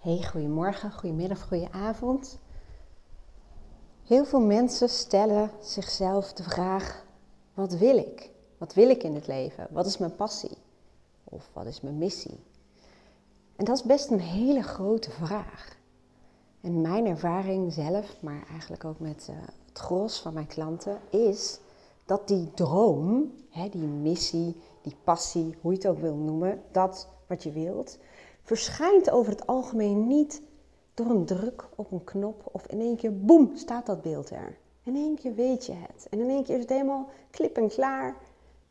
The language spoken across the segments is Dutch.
Hey, goedemorgen, goedemiddag, goedenavond. Heel veel mensen stellen zichzelf de vraag: wat wil ik? Wat wil ik in het leven? Wat is mijn passie? Of wat is mijn missie? En dat is best een hele grote vraag. En mijn ervaring zelf, maar eigenlijk ook met uh, het gros van mijn klanten, is dat die droom, hè, die missie, die passie, hoe je het ook wil noemen, dat wat je wilt, verschijnt over het algemeen niet door een druk op een knop of in één keer, boem, staat dat beeld er. In één keer weet je het. En in één keer is het helemaal klip en klaar.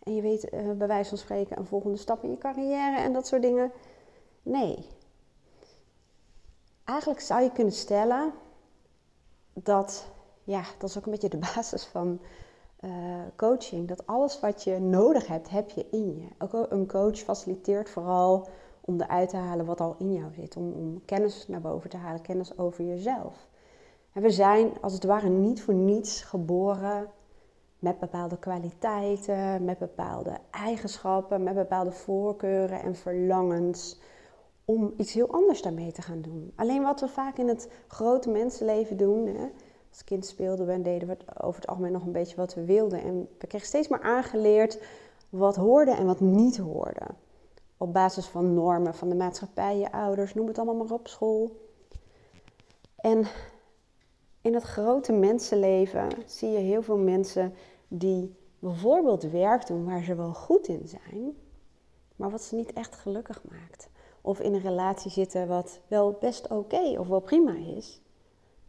En je weet uh, bij wijze van spreken een volgende stap in je carrière en dat soort dingen. Nee. Eigenlijk zou je kunnen stellen dat, ja, dat is ook een beetje de basis van uh, coaching. Dat alles wat je nodig hebt, heb je in je. Ook een coach faciliteert vooral om eruit te halen wat al in jou zit. Om, om kennis naar boven te halen, kennis over jezelf. En we zijn als het ware niet voor niets geboren met bepaalde kwaliteiten, met bepaalde eigenschappen, met bepaalde voorkeuren en verlangens om iets heel anders daarmee te gaan doen. Alleen wat we vaak in het grote mensenleven doen, hè, als kind speelden we en deden we over het algemeen nog een beetje wat we wilden. En we kregen steeds maar aangeleerd wat hoorde en wat niet hoorde op basis van normen van de maatschappij, je ouders, noem het allemaal maar op, school. En in het grote mensenleven zie je heel veel mensen die bijvoorbeeld werk doen waar ze wel goed in zijn, maar wat ze niet echt gelukkig maakt. Of in een relatie zitten wat wel best oké of wel prima is,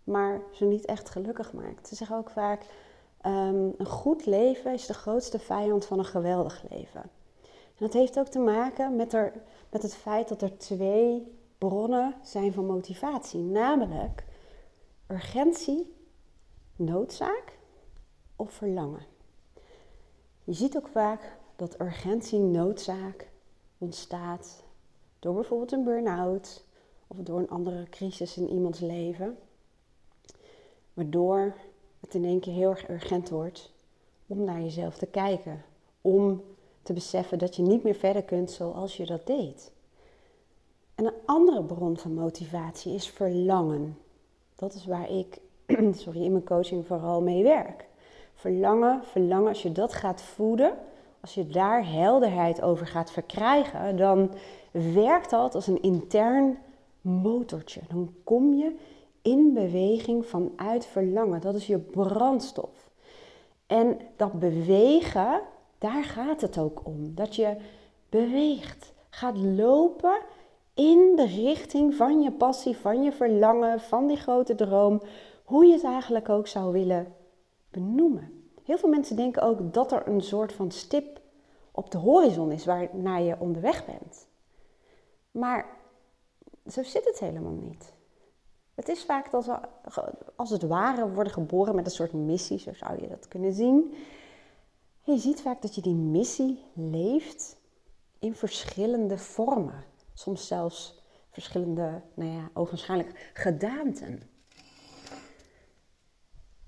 maar ze niet echt gelukkig maakt. Ze zeggen ook vaak, um, een goed leven is de grootste vijand van een geweldig leven. Dat heeft ook te maken met, er, met het feit dat er twee bronnen zijn van motivatie. Namelijk urgentie, noodzaak of verlangen. Je ziet ook vaak dat urgentie, noodzaak ontstaat door bijvoorbeeld een burn-out of door een andere crisis in iemands leven. Waardoor het in één keer heel erg urgent wordt om naar jezelf te kijken. Om te beseffen dat je niet meer verder kunt zoals je dat deed. En een andere bron van motivatie is verlangen. Dat is waar ik sorry, in mijn coaching vooral mee werk. Verlangen, verlangen, als je dat gaat voeden, als je daar helderheid over gaat verkrijgen, dan werkt dat als een intern motortje. Dan kom je in beweging vanuit verlangen. Dat is je brandstof. En dat bewegen, daar gaat het ook om. Dat je beweegt, gaat lopen in de richting van je passie, van je verlangen, van die grote droom. Hoe je het eigenlijk ook zou willen benoemen. Heel veel mensen denken ook dat er een soort van stip op de horizon is waarnaar je onderweg bent. Maar zo zit het helemaal niet. Het is vaak dat als het ware worden geboren met een soort missie, zo zou je dat kunnen zien je ziet vaak dat je die missie leeft in verschillende vormen. Soms zelfs verschillende, nou ja, ogenschijnlijk gedaanten.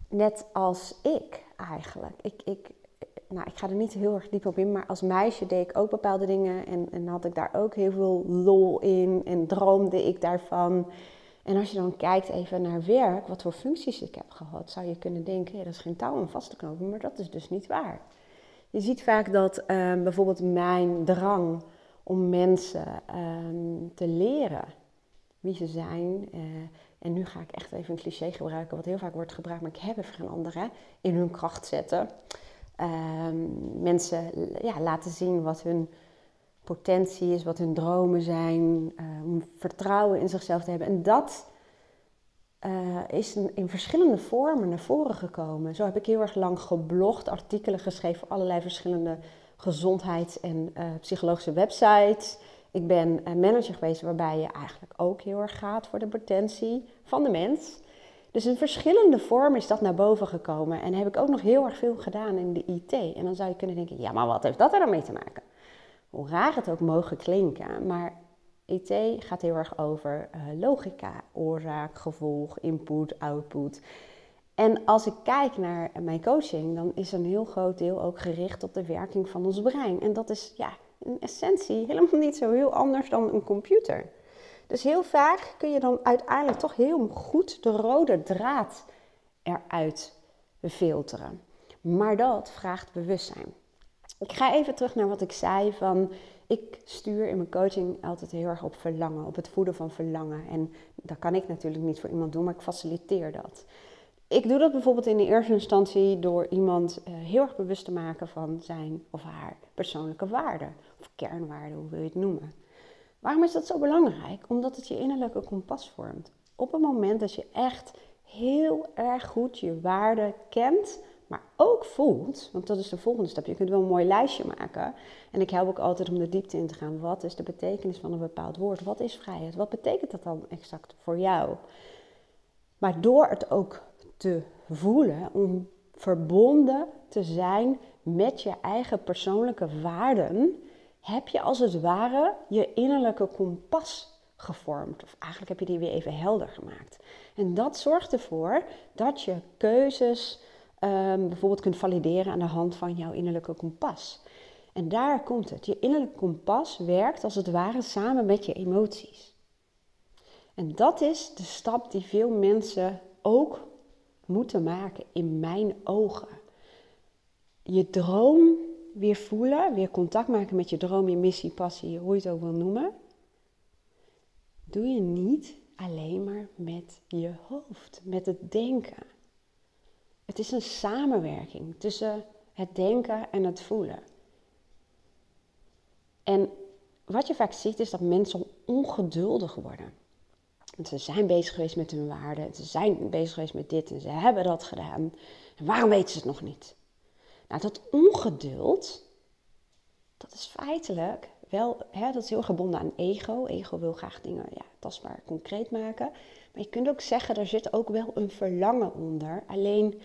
Net als ik eigenlijk. Ik, ik, nou, ik ga er niet heel erg diep op in, maar als meisje deed ik ook bepaalde dingen en, en had ik daar ook heel veel lol in en droomde ik daarvan. En als je dan kijkt even naar werk, wat voor functies ik heb gehad, zou je kunnen denken, dat is geen touw om vast te knopen, maar dat is dus niet waar. Je ziet vaak dat ehm, bijvoorbeeld mijn drang om mensen ehm, te leren wie ze zijn. Uh, en nu ga ik echt even een cliché gebruiken, wat heel vaak wordt gebruikt, maar ik heb even geen andere, in hun kracht zetten. Um, mensen ja, laten zien wat hun potentie is, wat hun dromen zijn, om vertrouwen in zichzelf te hebben. En dat uh, is in verschillende vormen naar voren gekomen. Zo heb ik heel erg lang geblogd, artikelen geschreven allerlei verschillende gezondheids- en uh, psychologische websites. Ik ben manager geweest waarbij je eigenlijk ook heel erg gaat voor de potentie van de mens. Dus in verschillende vormen is dat naar boven gekomen. En heb ik ook nog heel erg veel gedaan in de IT. En dan zou je kunnen denken, ja, maar wat heeft dat er dan mee te maken? Hoe raar het ook mogen klinken, maar IT gaat heel erg over uh, logica, oorzaak, gevolg, input, output. En als ik kijk naar mijn coaching, dan is een heel groot deel ook gericht op de werking van ons brein. En dat is ja, in essentie helemaal niet zo heel anders dan een computer. Dus heel vaak kun je dan uiteindelijk toch heel goed de rode draad eruit filteren. Maar dat vraagt bewustzijn. Ik ga even terug naar wat ik zei van ik stuur in mijn coaching altijd heel erg op verlangen, op het voeden van verlangen. En dat kan ik natuurlijk niet voor iemand doen, maar ik faciliteer dat. Ik doe dat bijvoorbeeld in de eerste instantie door iemand uh, heel erg bewust te maken van zijn of haar persoonlijke waarden. Of kernwaarden, hoe wil je het noemen. Waarom is dat zo belangrijk? Omdat het je innerlijke kompas vormt. Op het moment dat je echt heel erg goed je waarden kent, maar ook voelt, want dat is de volgende stap. Je kunt wel een mooi lijstje maken. En ik help ook altijd om de diepte in te gaan. Wat is de betekenis van een bepaald woord? Wat is vrijheid? Wat betekent dat dan exact voor jou? Maar door het ook te voelen, om verbonden te zijn met je eigen persoonlijke waarden, heb je als het ware je innerlijke kompas gevormd. Of eigenlijk heb je die weer even helder gemaakt. En dat zorgt ervoor dat je keuzes um, bijvoorbeeld kunt valideren aan de hand van jouw innerlijke kompas. En daar komt het. Je innerlijke kompas werkt als het ware samen met je emoties. En dat is de stap die veel mensen ook moeten maken in mijn ogen. Je droom weer voelen, weer contact maken met je droom, je missie, passie, hoe je het ook wil noemen. Doe je niet alleen maar met je hoofd, met het denken. Het is een samenwerking tussen het denken en het voelen. En wat je vaak ziet is dat mensen ongeduldig worden. Want ze zijn bezig geweest met hun waarden, ze zijn bezig geweest met dit en ze hebben dat gedaan. En waarom weten ze het nog niet? Nou, dat ongeduld, dat is feitelijk wel, hè, dat is heel gebonden aan ego. Ego wil graag dingen ja, tastbaar, concreet maken. Maar je kunt ook zeggen, er zit ook wel een verlangen onder. Alleen,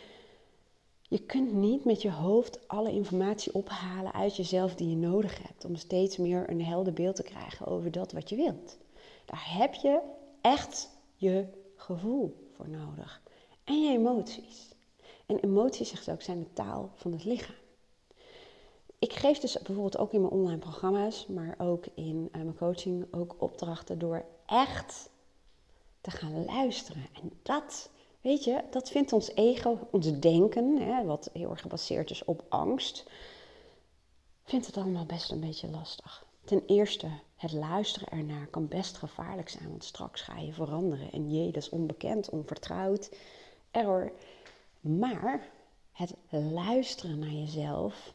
je kunt niet met je hoofd alle informatie ophalen uit jezelf die je nodig hebt. Om steeds meer een helder beeld te krijgen over dat wat je wilt. Daar heb je echt je gevoel voor nodig. En je emoties. En emoties, zegt ze ook, zijn de taal van het lichaam. Ik geef dus bijvoorbeeld ook in mijn online programma's, maar ook in uh, mijn coaching, ook opdrachten door echt te gaan luisteren. En dat, weet je, dat vindt ons ego, ons denken, hè, wat heel erg gebaseerd is op angst, vindt het allemaal best een beetje lastig. Ten eerste, het luisteren ernaar kan best gevaarlijk zijn, want straks ga je veranderen. En jee, dat is onbekend, onvertrouwd, error. Maar het luisteren naar jezelf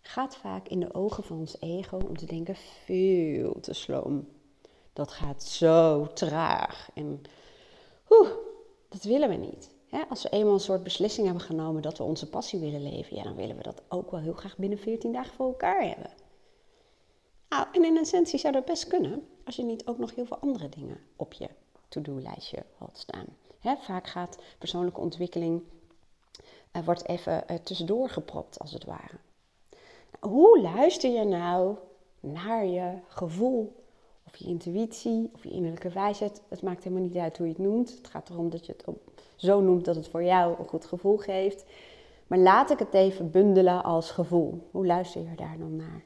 gaat vaak in de ogen van ons ego om te denken veel te sloom. Dat gaat zo traag. En oeh, dat willen we niet. als we eenmaal een soort beslissing hebben genomen dat we onze passie willen leven, ja, dan willen we dat ook wel heel graag binnen 14 dagen voor elkaar hebben. Nou, en in essentie zou dat best kunnen als je niet ook nog heel veel andere dingen op je to-do-lijstje had staan. vaak gaat persoonlijke ontwikkeling, uh, wordt even uh, tussendoor gepropt als het ware. Hoe luister je nou naar je gevoel? Of je intuïtie, of je innerlijke wijsheid. Het maakt helemaal niet uit hoe je het noemt. Het gaat erom dat je het zo noemt dat het voor jou een goed gevoel geeft. Maar laat ik het even bundelen als gevoel. Hoe luister je daar dan naar?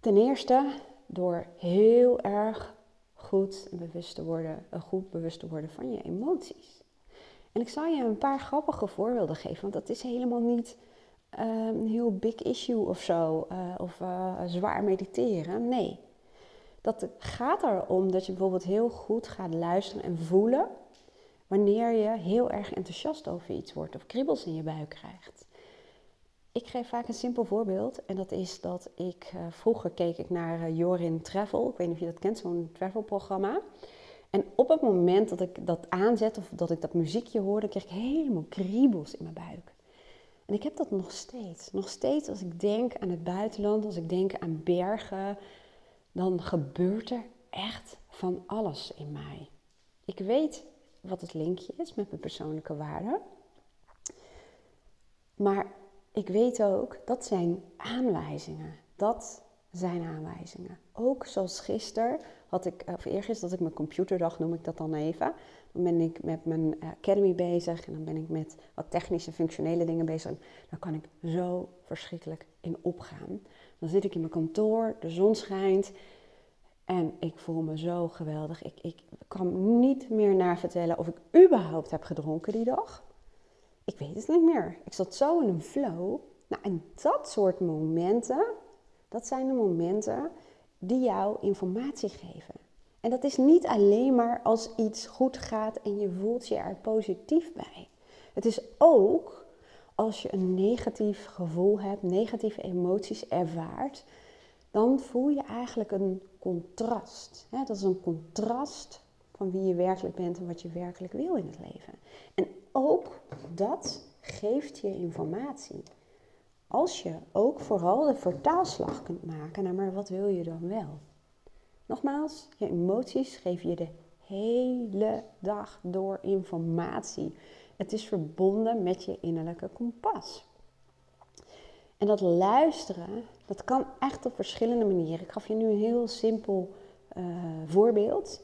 Ten eerste door heel erg goed bewust te worden, goed bewust te worden van je emoties. En ik zal je een paar grappige voorbeelden geven, want dat is helemaal niet Ehm, een heel big issue of zo, uh, of uh, zwaar mediteren. Nee. Dat gaat erom dat je bijvoorbeeld heel goed gaat luisteren en voelen wanneer je heel erg enthousiast over iets wordt of kriebels in je buik krijgt. Ik geef vaak een simpel voorbeeld en dat is dat ik uh, vroeger keek ik naar Jorin Travel. Ik weet niet of je dat kent, zo'n travelprogramma. En op het moment dat ik dat aanzet of dat ik dat muziekje hoorde, kreeg ik helemaal kriebels in mijn buik. En ik heb dat nog steeds. Nog steeds als ik denk aan het buitenland, als ik denk aan bergen, dan gebeurt er echt van alles in mij. Ik weet wat het linkje is met mijn persoonlijke waarden. Maar ik weet ook, dat zijn aanwijzingen. Dat zijn aanwijzingen. Ook zoals gisteren had ik, of eergisteren dat ik mijn computerdag, noem ik dat dan even. Dan ben ik met mijn academy bezig en dan ben ik met wat technische, functionele dingen bezig. Daar kan ik zo verschrikkelijk in opgaan. Dan zit ik in mijn kantoor, de zon schijnt En ik voel me zo geweldig. Ik, ik kan niet meer naar vertellen of ik überhaupt heb gedronken die dag. Ik weet het niet meer. Ik zat zo in een flow. Nou, en dat soort momenten, dat zijn de momenten die jou informatie geven. En dat is niet alleen maar als iets goed gaat en je voelt je er positief bij. Het is ook als je een negatief gevoel hebt, negatieve emoties ervaart, dan voel je eigenlijk een contrast. Dat is een contrast van wie je werkelijk bent en wat je werkelijk wil in het leven. En ook dat geeft je informatie. Als je ook vooral de vertaalslag kunt maken naar maar wat wil je dan wel? Nogmaals, je emoties geven je de hele dag door informatie. Het is verbonden met je innerlijke kompas. En dat luisteren, dat kan echt op verschillende manieren. Ik gaf je nu een heel simpel uh, voorbeeld.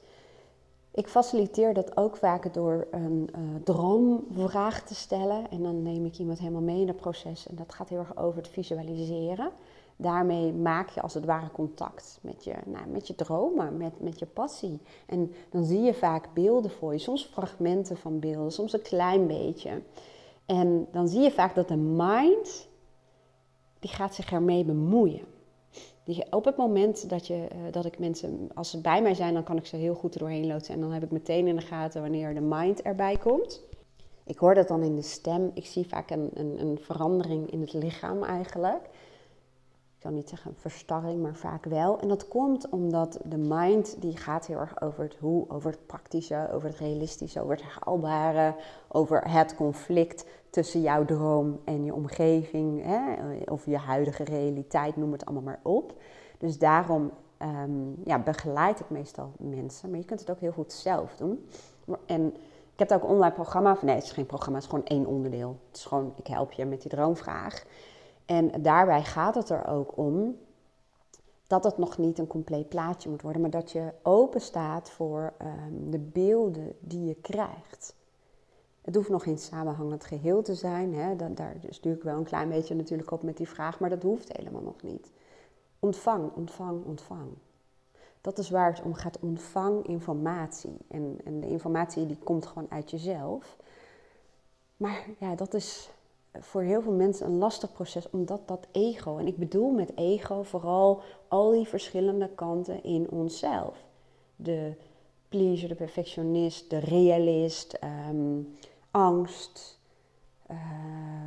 Ik faciliteer dat ook vaak door een uh, droomvraag te stellen. En dan neem ik iemand helemaal mee in het proces. En dat gaat heel erg over het visualiseren. Daarmee maak je als het ware contact met je, nou, met je dromen, met, met je passie. En dan zie je vaak beelden voor je, soms fragmenten van beelden, soms een klein beetje. En dan zie je vaak dat de mind, die gaat zich ermee bemoeien. Die, op het moment dat, je, uh, dat ik mensen, als ze bij mij zijn, dan kan ik ze heel goed er doorheen loodsen. En dan heb ik meteen in de gaten wanneer de mind erbij komt. Ik hoor dat dan in de stem. Ik zie vaak een, een, een verandering in het lichaam eigenlijk kan niet zeggen verstarring, maar vaak wel. En dat komt omdat de mind die gaat heel erg over het hoe, over het praktische, over het realistische, over het haalbare, over het conflict tussen jouw droom en je omgeving, hè, of je huidige realiteit, noem het allemaal maar op. Dus daarom um, ja, begeleid ik meestal mensen, maar je kunt het ook heel goed zelf doen. En ik heb ook een online programma, nee, het is geen programma, het is gewoon één onderdeel. Het is gewoon, ik help je met die droomvraag. En daarbij gaat het er ook om dat het nog niet een compleet plaatje moet worden, maar dat je open staat voor ehm, de beelden die je krijgt. Het hoeft nog geen samenhangend geheel te zijn. Hè? Dat, daar stuur ik wel een klein beetje natuurlijk op met die vraag, maar dat hoeft helemaal nog niet. Ontvang, ontvang, ontvang. Dat is waar het om gaat. Ontvang informatie. En, en de informatie die komt gewoon uit jezelf. Maar ja, dat is voor heel veel mensen een lastig proces, omdat dat ego, en ik bedoel met ego vooral al die verschillende kanten in onszelf. De pleaser, de perfectionist, de realist, ehm, angst, uh,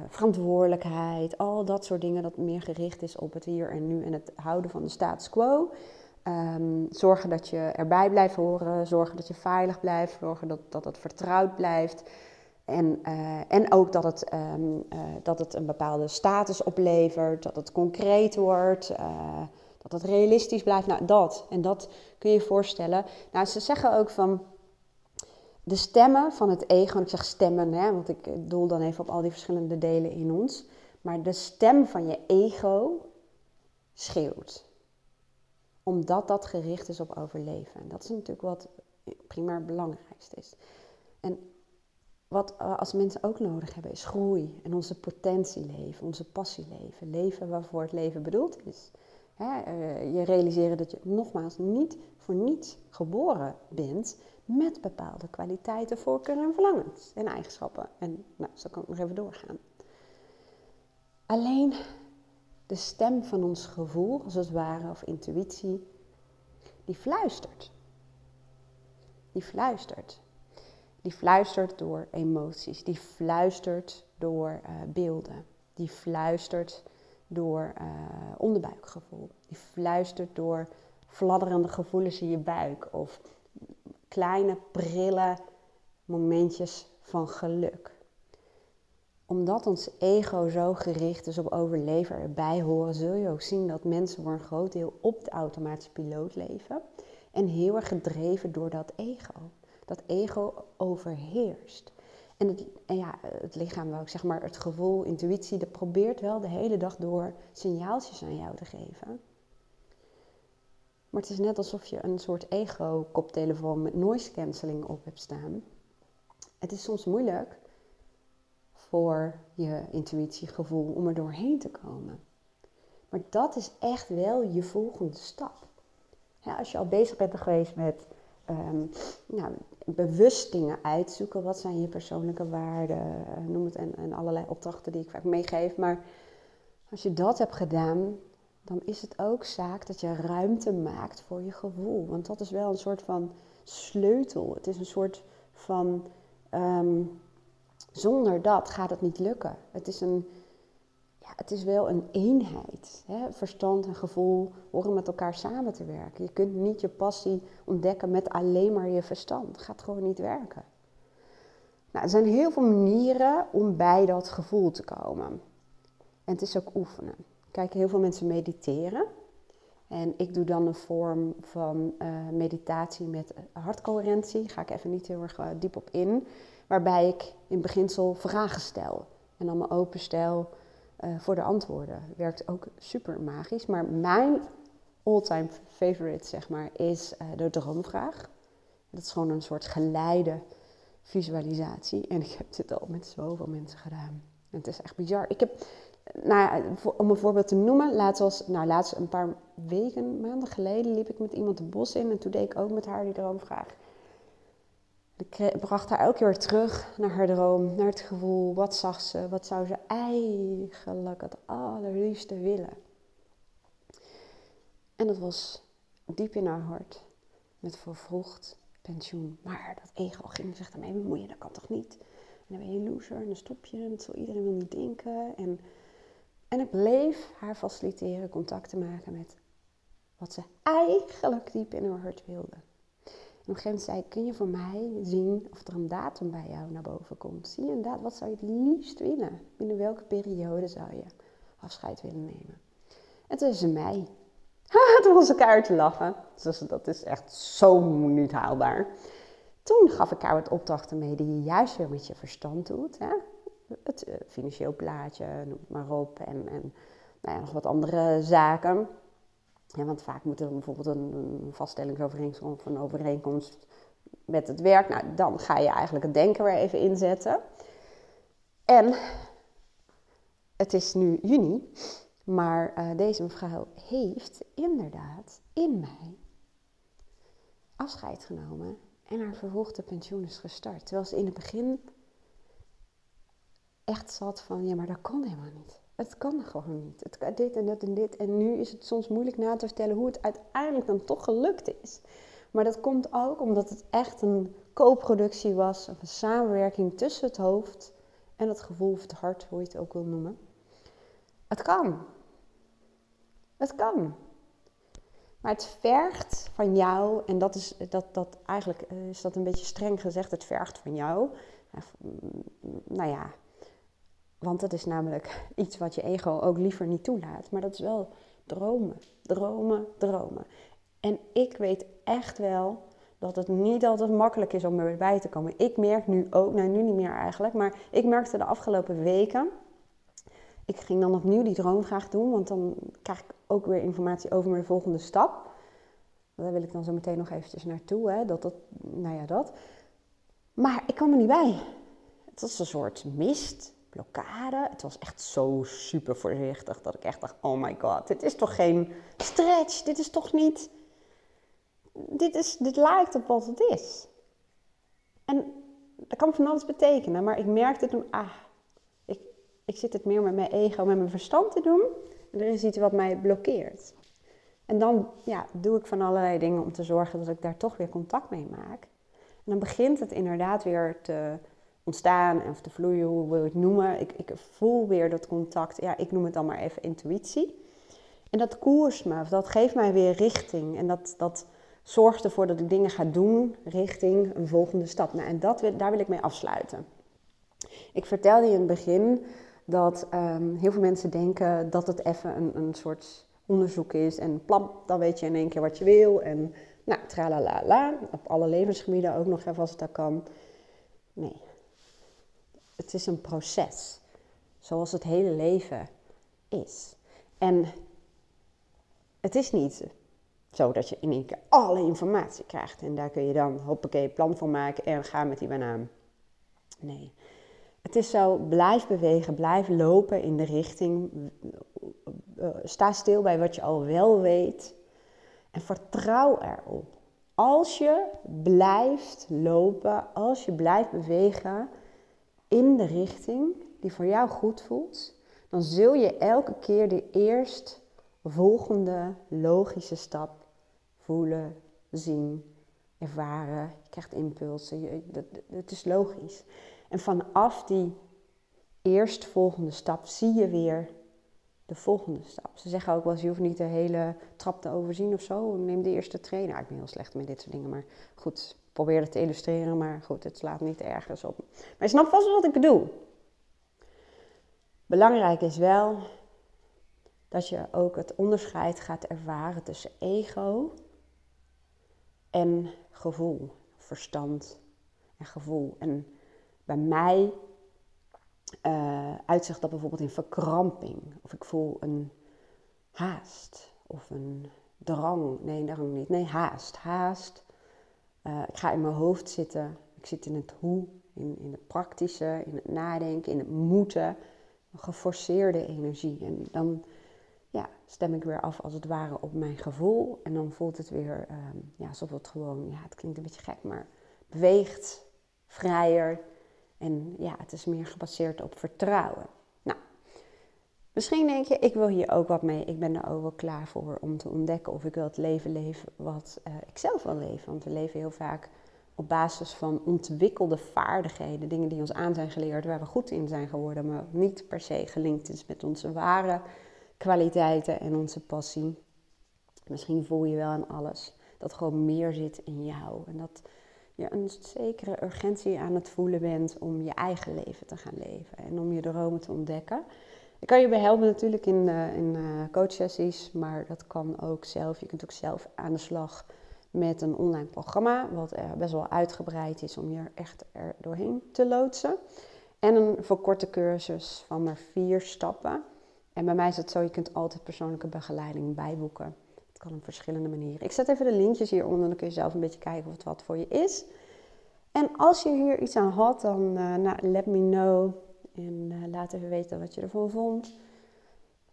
verantwoordelijkheid, al dat soort dingen dat meer gericht is op het hier en nu en het houden van de status quo. Um, zorgen dat je erbij blijft horen, zorgen dat je veilig blijft, zorgen dat, dat het vertrouwd blijft. En, uh, en ook dat het, um, uh, dat het een bepaalde status oplevert, dat het concreet wordt, uh, dat het realistisch blijft. Nou, dat. En dat kun je je voorstellen. Nou, ze zeggen ook van de stemmen van het ego, en ik zeg stemmen, hè, want ik doel dan even op al die verschillende delen in ons. Maar de stem van je ego schreeuwt. Omdat dat gericht is op overleven. En dat is natuurlijk wat primair belangrijkste is. En wat eh, als mensen ook nodig hebben, is groei en onze potentie leven, onze passie leven. Leven waarvoor het leven bedoeld is. Hè, uh, je realiseren dat je nogmaals niet voor niets geboren bent met bepaalde kwaliteiten, voorkeuren en verlangens en eigenschappen. En nou, zo kan ik nog even doorgaan. Alleen de stem van ons gevoel, als het ware, of intuïtie, die fluistert. Die fluistert. Die fluistert door emoties, die fluistert door uh, beelden, die fluistert door uh, onderbuikgevoel, die fluistert door fladderende gevoelens in je buik of kleine prille momentjes van geluk. Omdat ons ego zo gericht is op overleven erbij horen, zul je ook zien dat mensen voor een groot deel op de automatische piloot leven en heel erg gedreven door dat ego dat ego overheerst. En het, ja, het lichaam, wel, zeg maar, het gevoel, intuïtie, dat probeert wel de hele dag door signaaltjes aan jou te geven. Maar het is net alsof je een soort ego-koptelefoon met noise cancelling op hebt staan. Het is soms moeilijk voor je intuïtiegevoel om er doorheen te komen. Maar dat is echt wel je volgende stap. als je al bezig bent geweest met um, nou, bewust dingen uitzoeken. Wat zijn je persoonlijke waarden? Eh, noem het en, en allerlei opdrachten die ik vaak meegeef. Maar als je dat hebt gedaan, dan is het ook zaak dat je ruimte maakt voor je gevoel. Want dat is wel een soort van sleutel. Het is een soort van. Ehm, zonder dat gaat het niet lukken. Het is een het is wel een eenheid. Hè? Verstand en gevoel horen met elkaar samen te werken. Je kunt niet je passie ontdekken met alleen maar je verstand. Dat gaat gewoon niet werken. Nou, er zijn heel veel manieren om bij dat gevoel te komen. En het is ook oefenen. Kijk, heel veel mensen mediteren. En ik doe dan een vorm van uh, meditatie met hartcoherentie. Daar ga ik even niet heel erg eh, diep op in. Waarbij ik in beginsel vragen stel. En dan me openstel uh, voor de antwoorden. Werkt ook super magisch. Maar mijn all-time favorite, zeg maar, is uh, de droomvraag. Dat is gewoon een soort geleide visualisatie. En ik heb dit al met zoveel mensen gedaan. En het is echt bizar. Ik heb, nou, om een voorbeeld te noemen, laatst, was, nou, laatst een paar weken, maanden geleden, liep ik met iemand de bos in. En toen deed ik ook met haar die droomvraag. Ik bracht haar elke keer terug naar haar droom, naar het gevoel. Wat zag ze? Wat zou ze eigenlijk het allerliefste willen? En dat was diep in haar hart. Met vervroegd pensioen. Maar dat ego ging zich ermee bemoeien. Dat kan toch niet? En dan ben je een loser en dan stop je. En iedereen wel niet denken. En, en ik bleef haar faciliteren contact te maken met wat ze eigenlijk diep in haar hart wilde op een gegeven zei kun je voor mij zien of er een datum bij jou naar boven komt? Zie je inderdaad, wat zou je het liefst willen? Binnen welke periode zou je afscheid willen nemen? En toen is ze mij. toen was ik te lachen. Dus dat is echt zo niet haalbaar. Toen gaf ik haar wat opdrachten mee die je juist weer met je verstand doet. Hè? Het uh, financieel plaatje, noem het maar op. En, en nou ja, nog wat andere zaken. Ja, want vaak moet er bijvoorbeeld een, een vaststellingsovereenkomst of een overeenkomst met het werk. Nou, dan ga je eigenlijk het denken weer even inzetten. En het is nu juni, maar uh, deze mevrouw heeft inderdaad in mei afscheid genomen en haar verhoogde pensioen is gestart. Terwijl ze in het begin echt zat van, ja, maar dat kan helemaal niet. Het kan gewoon niet. Het dit en dat en dit. En nu is het soms moeilijk na te vertellen hoe het uiteindelijk dan toch gelukt is. Maar dat komt ook omdat het echt een co-productie was, of een samenwerking tussen het hoofd en het gevoel of het hart, hoe je het ook wil noemen. Het kan. Het kan. Maar het vergt van jou, en dat is dat, dat eigenlijk is dat een beetje streng gezegd, het vergt van jou. Nou ja, want dat is namelijk iets wat je ego ook liever niet toelaat. Maar dat is wel dromen, dromen, dromen. En ik weet echt wel dat het niet altijd makkelijk is om erbij te komen. Ik merk nu ook, nou nu niet meer eigenlijk, maar ik merkte de afgelopen weken. Ik ging dan opnieuw die droomvraag doen, want dan krijg ik ook weer informatie over mijn volgende stap. Daar wil ik dan zo meteen nog eventjes naartoe, hè, dat dat, nou ja, dat. Maar ik kwam er niet bij. Het was een soort mist blokkade. Het was echt zo super voorzichtig dat ik echt dacht: oh my god, dit is toch geen stretch? Dit is toch niet. Dit, is, dit lijkt op wat het is. En dat kan van alles betekenen, maar ik merkte toen: ah, ik, ik zit het meer met mijn ego, met mijn verstand te doen. En er is iets wat mij blokkeert. En dan ja, doe ik van allerlei dingen om te zorgen dat ik daar toch weer contact mee maak. En dan begint het inderdaad weer te ontstaan en te vloeien, hoe wil je het noemen. Ik, ik voel weer dat contact, ja, ik noem het dan maar even intuïtie. En dat koerst me, dat geeft mij weer richting. En dat, dat zorgt ervoor dat ik dingen ga doen richting een volgende stap. Nou, en dat, daar wil ik mee afsluiten. Ik vertelde je in het begin dat ehm, heel veel mensen denken dat het even een, een soort onderzoek is. En plam, dan weet je in één keer wat je wil. En nou, tralalala, op alle levensgebieden ook nog even als het dat kan. Nee, het is een proces. Zoals het hele leven is. En het is niet zo dat je in één keer alle informatie krijgt. En daar kun je dan, hoppakee, plan van maken en gaan met die banaan. Nee. Het is zo, blijf bewegen, blijf lopen in de richting. Eh, sta stil bij wat je al wel weet. En vertrouw erop. Als je blijft lopen, als je blijft bewegen in de richting die voor jou goed voelt, dan zul je elke keer de eerst volgende logische stap voelen, zien, ervaren. Je krijgt impulsen. Het is logisch. En vanaf die eerstvolgende stap zie je weer de volgende stap. Ze zeggen ook wel eens, je hoeft niet de hele trap te overzien of zo. Neem de eerste trainer. Nou, ik ben heel slecht met dit soort dingen, maar goed, probeer het te illustreren. Maar goed, het slaat niet ergens op. Maar je snapt vast wat ik bedoel. Belangrijk is wel dat je ook het onderscheid gaat ervaren tussen ego en gevoel, verstand en gevoel. En bij mij uh, uitzicht dat bijvoorbeeld in verkramping. Of ik voel een haast of een drang. Nee, drang niet. Nee, haast. Haast. Uh, ik ga in mijn hoofd zitten. Ik zit in het hoe, in, in het praktische, in het nadenken, in het moeten. Een geforceerde energie. En dan ja, stem ik weer af als het ware op mijn gevoel. En dan voelt het weer um, ja, alsof het gewoon, ja, het klinkt een beetje gek, maar beweegt vrijer en ja, het is meer gebaseerd op vertrouwen. Nou, misschien denk je, ik wil hier ook wat mee. Ik ben er ook wel klaar voor om te ontdekken of ik wil het leven leven wat uh, ik zelf wil leven. Want we leven heel vaak op basis van ontwikkelde vaardigheden, dingen die ons aan zijn geleerd, waar we goed in zijn geworden, maar niet per se gelinkt is met onze ware kwaliteiten en onze passie. Misschien voel je wel aan alles dat gewoon meer zit in jou. En dat je een zekere urgentie aan het voelen bent om je eigen leven te gaan leven en om je dromen te ontdekken. Ik kan je bij helpen natuurlijk in, uh, in uh, coachsessies, maar dat kan ook zelf. Je kunt ook zelf aan de slag met een online programma, wat best wel uitgebreid is om je echt er doorheen te loodsen. En een verkorte cursus van maar vier stappen. En bij mij is het zo, je kunt altijd persoonlijke begeleiding bijboeken kan op verschillende manieren. Ik zet even de linkjes hieronder, dan kun je zelf een beetje kijken of het wat voor je is. En als je hier iets aan had, dan uh, let me know. En uh, laat even weten wat je ervan vond.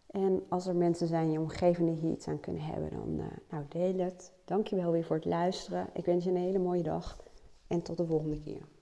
En als er mensen zijn in je omgeving die hier iets aan kunnen hebben, dan uh, nou, deel het. Dankjewel weer voor het luisteren. Ik wens je een hele mooie dag en tot de volgende keer.